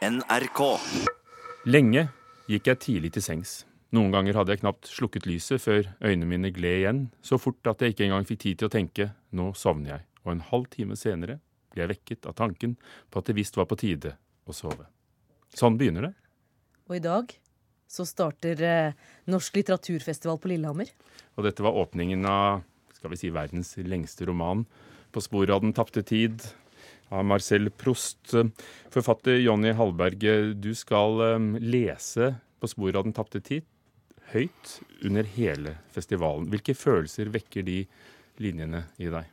NRK. Lenge gikk jeg tidlig til sengs. Noen ganger hadde jeg knapt slukket lyset før øynene mine gled igjen, så fort at jeg ikke engang fikk tid til å tenke nå sovner jeg, og en halv time senere ble jeg vekket av tanken på at det visst var på tide å sove. Sånn begynner det. Og i dag så starter eh, Norsk litteraturfestival på Lillehammer. Og dette var åpningen av skal vi si, verdens lengste roman, 'På sporet av den tapte tid', av Marcel Prost. Forfatter Jonny Hallberg, du skal eh, lese 'På sporet av den tapte tid' høyt under hele festivalen. Hvilke følelser vekker de linjene i deg?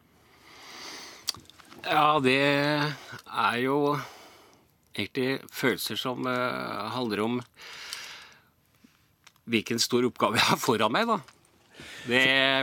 Ja, det er jo egentlig følelser som uh, handler om hvilken stor oppgave jeg har foran meg, da. Det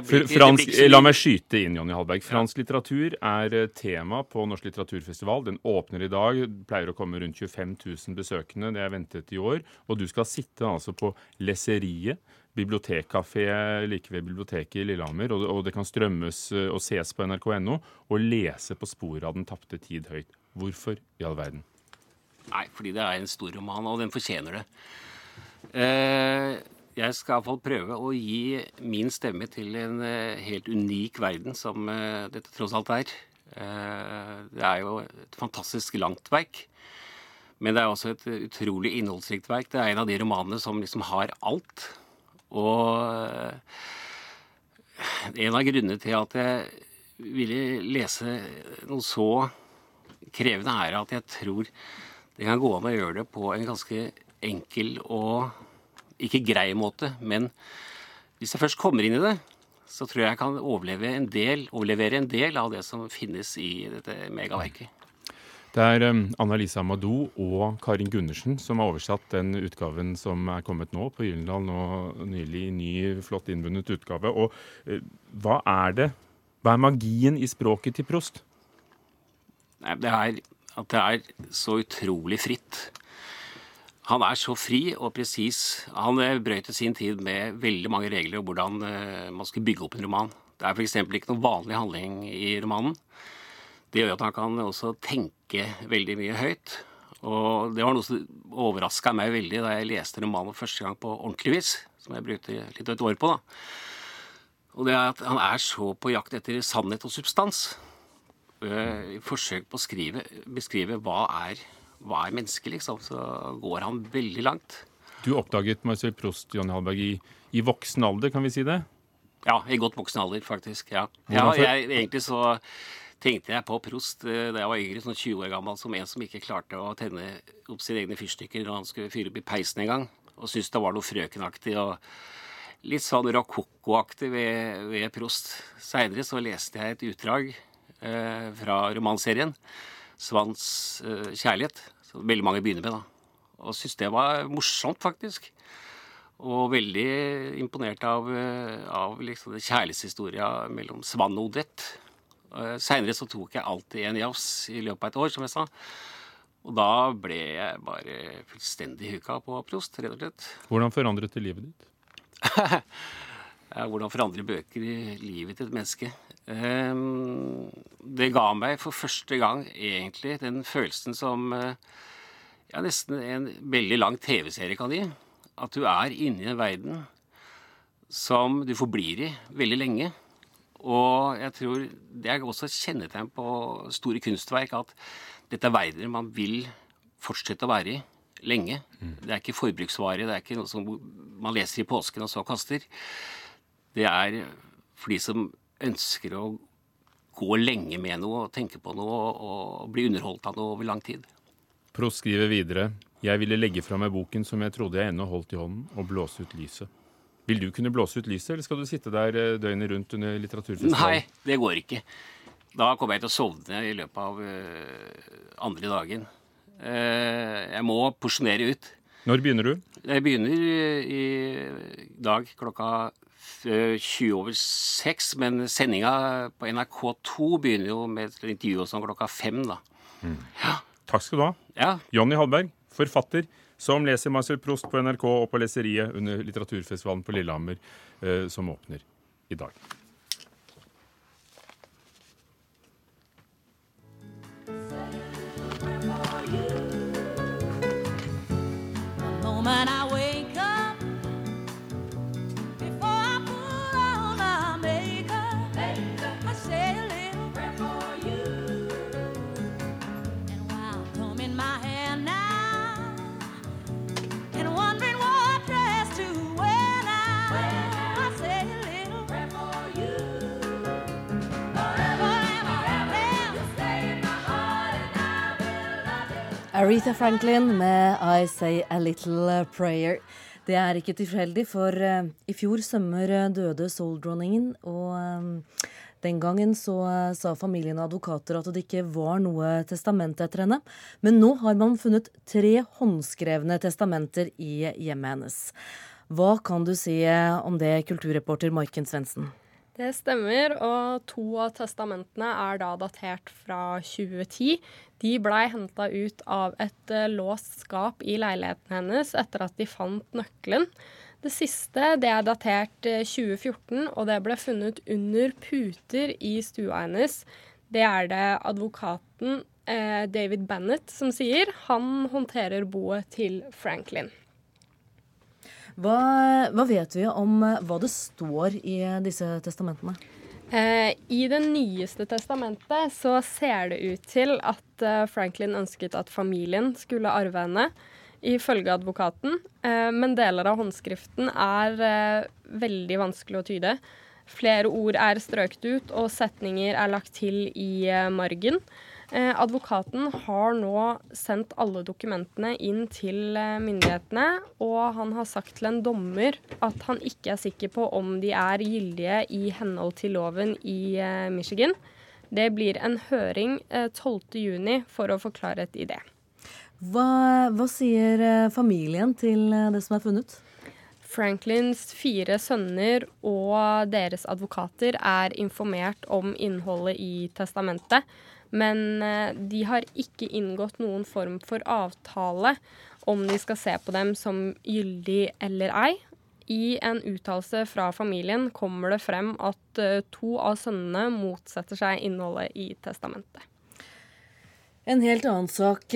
blir, fransk, la meg skyte inn, Jonny Hallberg. Fransk litteratur er eh, tema på Norsk litteraturfestival. Den åpner i dag. Pleier å komme rundt 25 000 besøkende. Det er ventet i år. Og du skal sitte altså på Lesseriet, bibliotekkafé like ved biblioteket i Lillehammer. Og det, og det kan strømmes eh, og ses på nrk.no, og lese på sporet av den tapte tid høyt. Hvorfor i all verden? Nei, fordi det er en stor roman, og den fortjener det. Eh, jeg skal iallfall prøve å gi min stemme til en eh, helt unik verden, som eh, dette tross alt er. Eh, det er jo et fantastisk langt verk. Men det er også et utrolig innholdsrikt verk. Det er en av de romanene som liksom har alt. Og en av grunnene til at jeg ville lese noe så krevende, er at jeg tror det kan gå an å gjøre det på en ganske enkel og ikke grei måte. Men hvis jeg først kommer inn i det, så tror jeg jeg kan overleve en del, overlevere en del av det som finnes i dette megaverket. Det er um, Anna-Lisa Amadou og Karin Gundersen som har oversatt den utgaven som er kommet nå på Gyllendal nå nylig. Ny, flott innbundet utgave. Og eh, hva er det? Hva er magien i språket til Prost? Det er at det er så utrolig fritt. Han er så fri og presis. Han brøyt i sin tid med veldig mange regler om hvordan eh, man skulle bygge opp en roman. Det er f.eks. ikke noen vanlig handling i romanen. Det gjør at han kan også tenke veldig mye høyt. Og det var noe som overraska meg veldig da jeg leste romanen første gang på ordentlig vis. Som jeg brukte litt av et år på. da. Og det er at han er så på jakt etter sannhet og substans. Eh, I forsøk på å skrive, beskrive hva er, hva er menneske liksom, så går han veldig langt. Du oppdaget Marcel Prost Johnny Hallberg, i, i voksen alder, kan vi si det? Ja, i godt voksen alder, faktisk. Ja. Ja jeg, egentlig så tenkte jeg på Prost eh, da jeg var yngre, sånn 20 år gammel, som en som ikke klarte å tenne opp sine egne fyrstikker når han skulle fyre opp i peisen en gang, og syntes det var noe frøkenaktig og litt sånn rokokkoaktig ved, ved Prost. Seinere så leste jeg et utdrag eh, fra romanserien 'Svans eh, kjærlighet', som veldig mange begynner med, da, og syntes det var morsomt, faktisk. Og veldig imponert av, eh, av liksom kjærlighetshistoria mellom Svann og Odette. Eh, Seinere så tok jeg alltid en jafs i løpet av et år, som jeg sa. Og da ble jeg bare fullstendig huka på Prost, rett og slett. Hvordan forandret det livet ditt? Ja, hvordan forandre bøker i livet til et menneske. Ehm, Det ga meg for første gang egentlig den følelsen som eh, ja, nesten en veldig lang TV-serie kan gi. At du er inne i en verden som du forblir i veldig lenge. Og jeg tror det er også et kjennetegn på store kunstverk at dette er verdener man vil fortsette å være i lenge. Det er ikke forbruksvare, det er ikke noe som man leser i påsken og så kaster. Det er for de som ønsker å gå lenge med noe og tenke på noe og bli underholdt av noe over lang tid. Prost skriver videre Jeg ville legge fra meg boken som jeg trodde jeg ennå holdt i hånden, og blåse ut lyset. Vil du kunne blåse ut lyset, eller skal du sitte der eh, døgnet rundt under litteraturfestivalen? Nei, det går ikke. Da kommer jeg til å sovne i løpet av uh, andre dagen. Uh, jeg må porsjonere ut. Når begynner du? Jeg begynner i dag klokka 20 over 6, men sendinga på NRK2 begynner jo med et intervju og sånn klokka fem, da. Takk skal du ha. Ja, Jonny Hallberg, forfatter, som leser Marcel Prost på NRK og på Leseriet under litteraturfestivalen på Lillehammer, eh, som åpner i dag. moment I Aretha Franklin med I Say A Little Prayer. Det er ikke tilfeldig, for uh, i fjor sommer eh, døde soul-dronningen, og um, den gangen så uh, sa familien og advokater at det ikke var noe testament etter henne. Men nå har man funnet tre håndskrevne testamenter i hjemmet hennes. Hva kan du si om det, kulturreporter Maiken Svendsen? Det stemmer, og to av testamentene er da datert fra 2010. De blei henta ut av et eh, låst skap i leiligheten hennes etter at de fant nøkkelen. Det siste det er datert eh, 2014, og det ble funnet under puter i stua hennes. Det er det advokaten eh, David Bennett som sier. Han håndterer boet til Franklin. Hva, hva vet vi om eh, hva det står i eh, disse testamentene? Eh, I det nyeste testamentet så ser det ut til at Franklin ønsket at familien skulle arve henne, ifølge advokaten. Men deler av håndskriften er veldig vanskelig å tyde. Flere ord er strøket ut, og setninger er lagt til i margen. Eh, advokaten har nå sendt alle dokumentene inn til eh, myndighetene, og han har sagt til en dommer at han ikke er sikker på om de er gyldige i henhold til loven i eh, Michigan. Det blir en høring eh, 12.6 for å få klarhet i det. Hva, hva sier familien til det som er funnet? Franklins fire sønner og deres advokater er informert om innholdet i testamentet, men eh, de har ikke inngått noen form for avtale om de skal se på dem som gyldig eller ei. I en uttalelse fra familien kommer det frem at eh, to av sønnene motsetter seg innholdet i testamentet. En helt annen sak.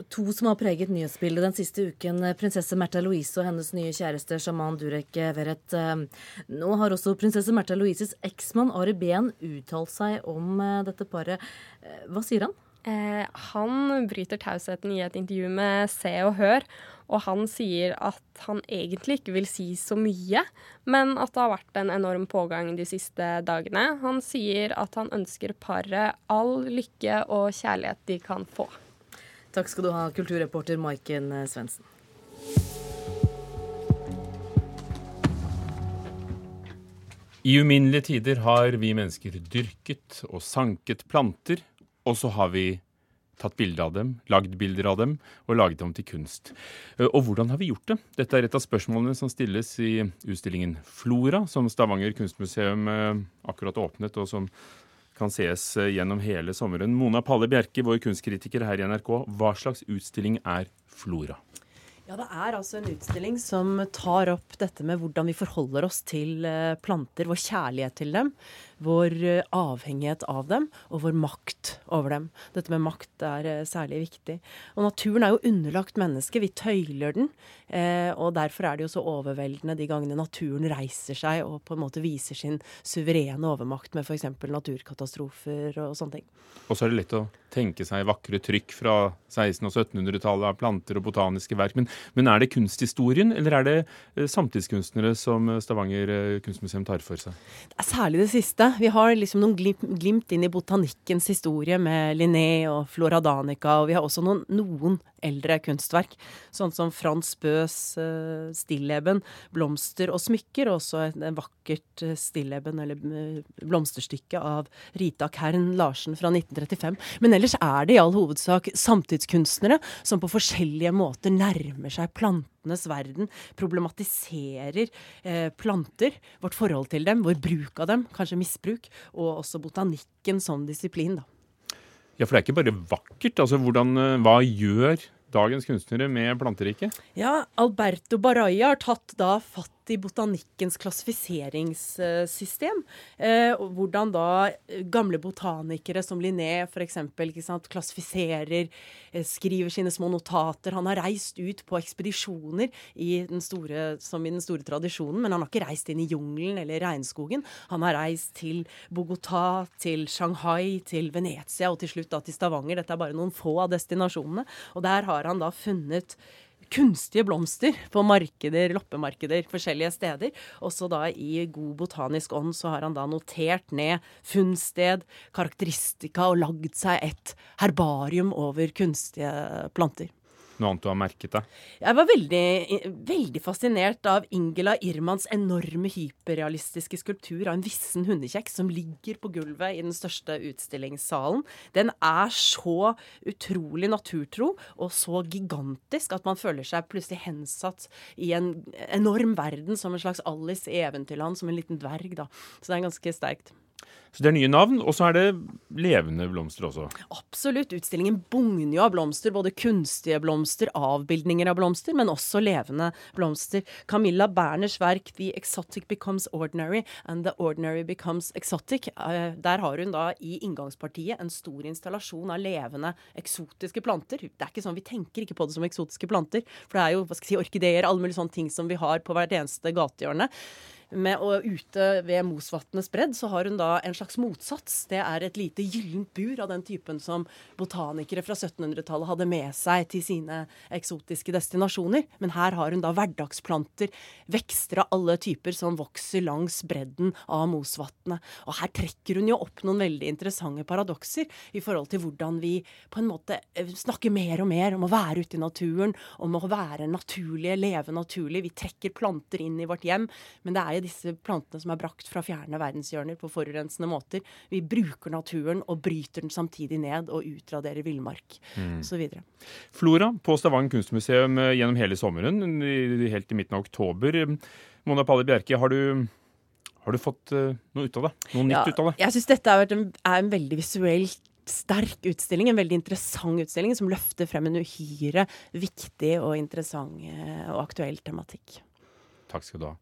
Eh, To som har preget nyhetsbildet den siste uken. Prinsesse Märtha Louise og hennes nye kjæreste Shaman Durek Verrett. Eh, Nå har også prinsesse Märtha Louises eksmann Ari Behn uttalt seg om eh, dette paret. Eh, Hva sier han? Eh, han bryter tausheten i et intervju med Se og Hør, og han sier at han egentlig ikke vil si så mye, men at det har vært en enorm pågang de siste dagene. Han sier at han ønsker paret all lykke og kjærlighet de kan få. Takk skal du ha, kulturreporter Maiken eh, Svendsen. I uminnelige tider har vi mennesker dyrket og sanket planter, og så har vi tatt bilde av dem, lagd bilder av dem og laget dem til kunst. Eh, Og hvordan har vi gjort det? Dette er et av spørsmålene som stilles i utstillingen Flora, som Stavanger kunstmuseum eh, akkurat åpnet, og som kan sees eh, gjennom hele sommeren. Mona Palle Bjerke, vår kunstkritiker her i NRK, hva slags utstilling er Flora? Ja, Det er altså en utstilling som tar opp dette med hvordan vi forholder oss til eh, planter, vår kjærlighet til dem, vår eh, avhengighet av dem og vår makt over dem. Dette med makt er eh, særlig viktig. Og naturen er jo underlagt mennesket, vi tøyler den. Og derfor er det jo så overveldende de gangene naturen reiser seg og på en måte viser sin suverene overmakt med f.eks. naturkatastrofer og sånne ting. Og så er det lett å tenke seg vakre trykk fra 1600- og 1700-tallet av planter og botaniske verk. Men, men er det kunsthistorien, eller er det eh, samtidskunstnere som eh, Stavanger eh, kunstmuseum tar for seg? Det er særlig det siste. Vi har liksom noen glimt, inn i botanikkens historie med Linné og Flora Danica, og vi har også noen, noen eldre kunstverk, sånn som Frans Bøs uh, stilleben, blomster og smykker, og også et, vakkert eh, stilleben, eller eh, blomsterstykke av Rita Kern Larsen fra 1935. Men ellers er det i all hovedsak samtidskunstnere som på forskjellige måter nærmer seg plantenes verden, problematiserer eh, planter, vårt forhold til dem, vår bruk av dem, kanskje misbruk, og også botanikken som disiplin, da. Ja, for det er ikke bare vakkert. Altså, hvordan, eh, hva gjør dagens kunstnere med planteriket? Ja, Alberto Baraya har tatt da fatt i botanikkens klassifiseringssystem. Eh, hvordan da gamle botanikere som Linné f.eks. klassifiserer, eh, skriver sine små notater. Han har reist ut på ekspedisjoner i store, som i den store tradisjonen, men han har ikke reist inn i jungelen eller regnskogen. Han har reist til Bogotá, til Shanghai, til Venezia og til slutt da til Stavanger. Dette er bare noen få av destinasjonene. Og der har han da funnet kunstige blomster på markeder, loppemarkeder forskjellige steder. Også da i god botanisk ånd så har han da notert ned funnsted, karakteristika og lagd seg et herbarium over kunstige planter. Noe annet du har merket deg? Jeg var veldig, veldig fascinert av Ingela Irmans enorme hyperrealistiske skulptur av en vissen hundekjekk som ligger på gulvet i den største utstillingssalen. Den er så utrolig naturtro og så gigantisk at man føler seg plutselig hensatt i en enorm verden som en slags Alice i Eventyrland, som en liten dverg. da. Så det er ganske sterkt. Så det er nye navn, og så er det levende blomster også. Absolutt. Utstillingen bugner jo av blomster. Både kunstige blomster, avbildninger av blomster, men også levende blomster. Camilla Berners verk 'The Exotic Becomes Ordinary and The Ordinary Becomes Exotic'. eh, Der har hun da i inngangspartiet en stor installasjon av levende eksotiske planter. Det er ikke sånn, Vi tenker ikke på det som eksotiske planter, for det er jo hva skal jeg si, orkideer, alle mulige sånne ting som vi har på hvert eneste gatehjørne. Med, og ute ved Mosvatnets bredd så har hun da en slags motsats. Det er et lite gyllent bur av den typen som botanikere fra 1700-tallet hadde med seg til sine eksotiske destinasjoner. Men her har hun da hverdagsplanter, vekster av alle typer som vokser langs bredden av Mosvatnet. Og her trekker hun jo opp noen veldig interessante paradokser i forhold til hvordan vi på en måte eh, snakker mer og mer om å være ute i naturen, om å være naturlige, leve naturlig. Vi trekker planter inn i vårt hjem, men det er disse plantene som er brakt fra fjerne verdenshjørner på forurensende måter. Vi bruker naturen og bryter den samtidig ned og utraderer villmark Mm. osv. Flora på Stavanger kunstmuseum eh, gjennom hele sommeren, helt til midten av oktober. Mona Palle Bjerke, har du, har du fått eh, noe ut av det? Noe nytt ut av det? Jeg syns dette er en, er en veldig visuelt sterk utstilling, en veldig interessant utstilling som løfter frem en uhyre viktig og interessant eh, og aktuell tematikk. Takk skal du ha.